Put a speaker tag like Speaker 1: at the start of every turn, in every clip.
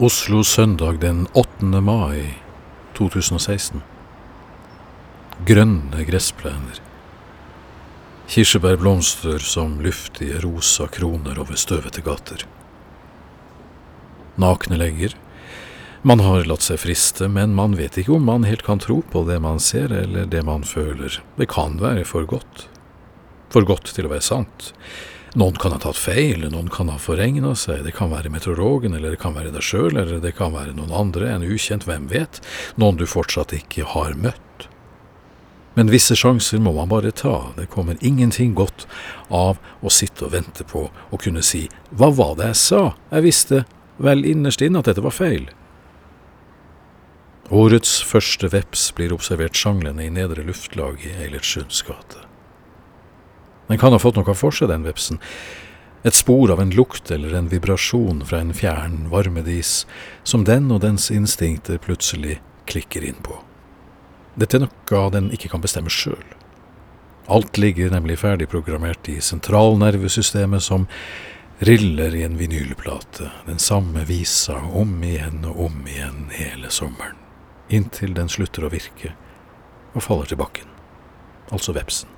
Speaker 1: Oslo søndag den 8. mai 2016. Grønne gressplener. Kirsebærblomster som luftige rosa kroner over støvete gater. Nakne legger. Man har latt seg friste, men man vet ikke om man helt kan tro på det man ser eller det man føler. Det kan være for godt. For godt til å være sant. Noen kan ha tatt feil, noen kan ha forregna seg, det kan være meteorologen, eller det kan være deg sjøl, eller det kan være noen andre, en ukjent, hvem vet, noen du fortsatt ikke har møtt. Men visse sjanser må man bare ta, det kommer ingenting godt av å sitte og vente på å kunne si hva var det jeg sa, jeg visste vel innerst inne at dette var feil. Årets første veps blir observert sjanglende i nedre luftlag i Eilertsunds gate. Den kan ha fått noe for seg, den vepsen. Et spor av en lukt eller en vibrasjon fra en fjern varmedis som den og dens instinkter plutselig klikker inn på. Dette er noe den ikke kan bestemme sjøl. Alt ligger nemlig ferdigprogrammert i sentralnervesystemet som riller i en vinylplate, den samme visa om igjen og om igjen hele sommeren, inntil den slutter å virke og faller til bakken, altså vepsen.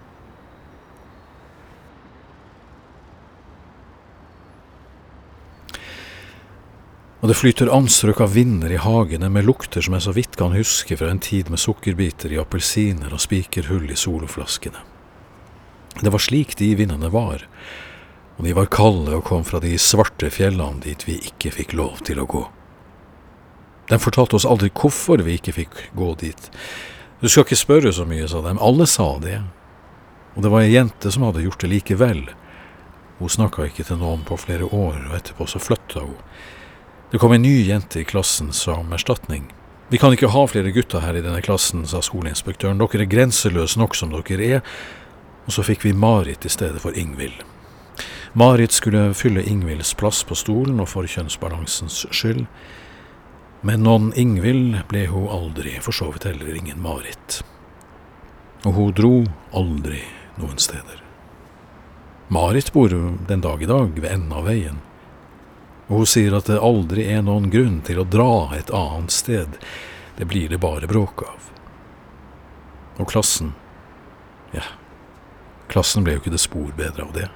Speaker 1: Og det flyter anstrøk av vinder i hagene med lukter som jeg så vidt kan huske fra en tid med sukkerbiter i appelsiner og spikerhull i soloflaskene. Det var slik de vindene var, og de var kalde og kom fra de svarte fjellene dit vi ikke fikk lov til å gå. De fortalte oss aldri hvorfor vi ikke fikk gå dit. Du skal ikke spørre så mye, sa de, alle sa det. Og det var ei jente som hadde gjort det likevel. Hun snakka ikke til noen på flere år, og etterpå så flytta hun. Det kom en ny jente i klassen som erstatning. Vi kan ikke ha flere gutter her i denne klassen, sa skoleinspektøren, dere er grenseløse nok som dere er. Og så fikk vi Marit i stedet for Ingvild. Marit skulle fylle Ingvilds plass på stolen og for kjønnsbalansens skyld. Men noen Ingvild ble hun aldri, for så vidt heller ingen Marit. Og hun dro aldri noen steder. Marit bor den dag i dag ved enden av veien og hun sier at det aldri er noen grunn til å dra et annet sted, det blir det bare bråk av. Og klassen, ja, klassen ble jo ikke det spor bedre av det.